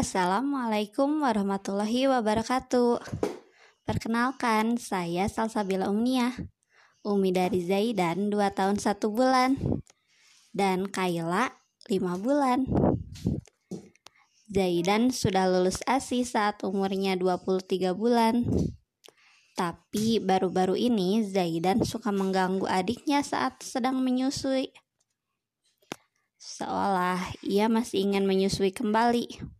Assalamualaikum warahmatullahi wabarakatuh. Perkenalkan, saya Salsabila Umniah. Umi dari Zaidan 2 tahun 1 bulan. Dan Kaila 5 bulan. Zaidan sudah lulus ASI saat umurnya 23 bulan. Tapi baru-baru ini Zaidan suka mengganggu adiknya saat sedang menyusui. Seolah ia masih ingin menyusui kembali.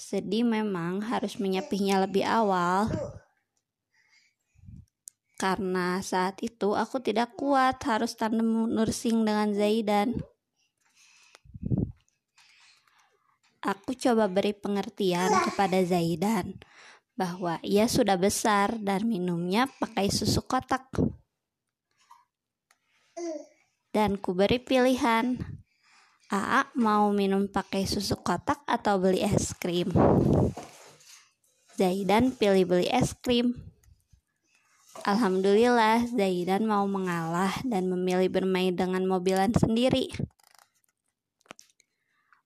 Sedih memang harus menyapihnya lebih awal. Karena saat itu aku tidak kuat harus tandem nursing dengan Zaidan. Aku coba beri pengertian kepada Zaidan bahwa ia sudah besar dan minumnya pakai susu kotak. Dan ku beri pilihan Aa mau minum pakai susu kotak atau beli es krim? Zaidan pilih beli es krim. Alhamdulillah, Zaidan mau mengalah dan memilih bermain dengan mobilan sendiri.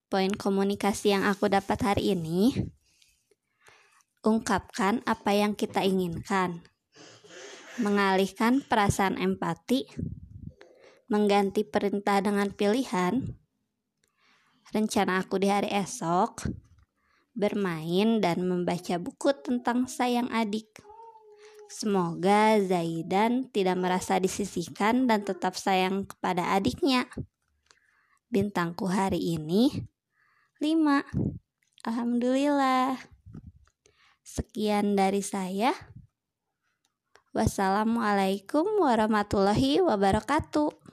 Poin komunikasi yang aku dapat hari ini, ungkapkan apa yang kita inginkan, mengalihkan perasaan empati, mengganti perintah dengan pilihan, rencana aku di hari esok bermain dan membaca buku tentang sayang adik. Semoga Zaidan tidak merasa disisihkan dan tetap sayang kepada adiknya. Bintangku hari ini 5. Alhamdulillah. Sekian dari saya. Wassalamualaikum warahmatullahi wabarakatuh.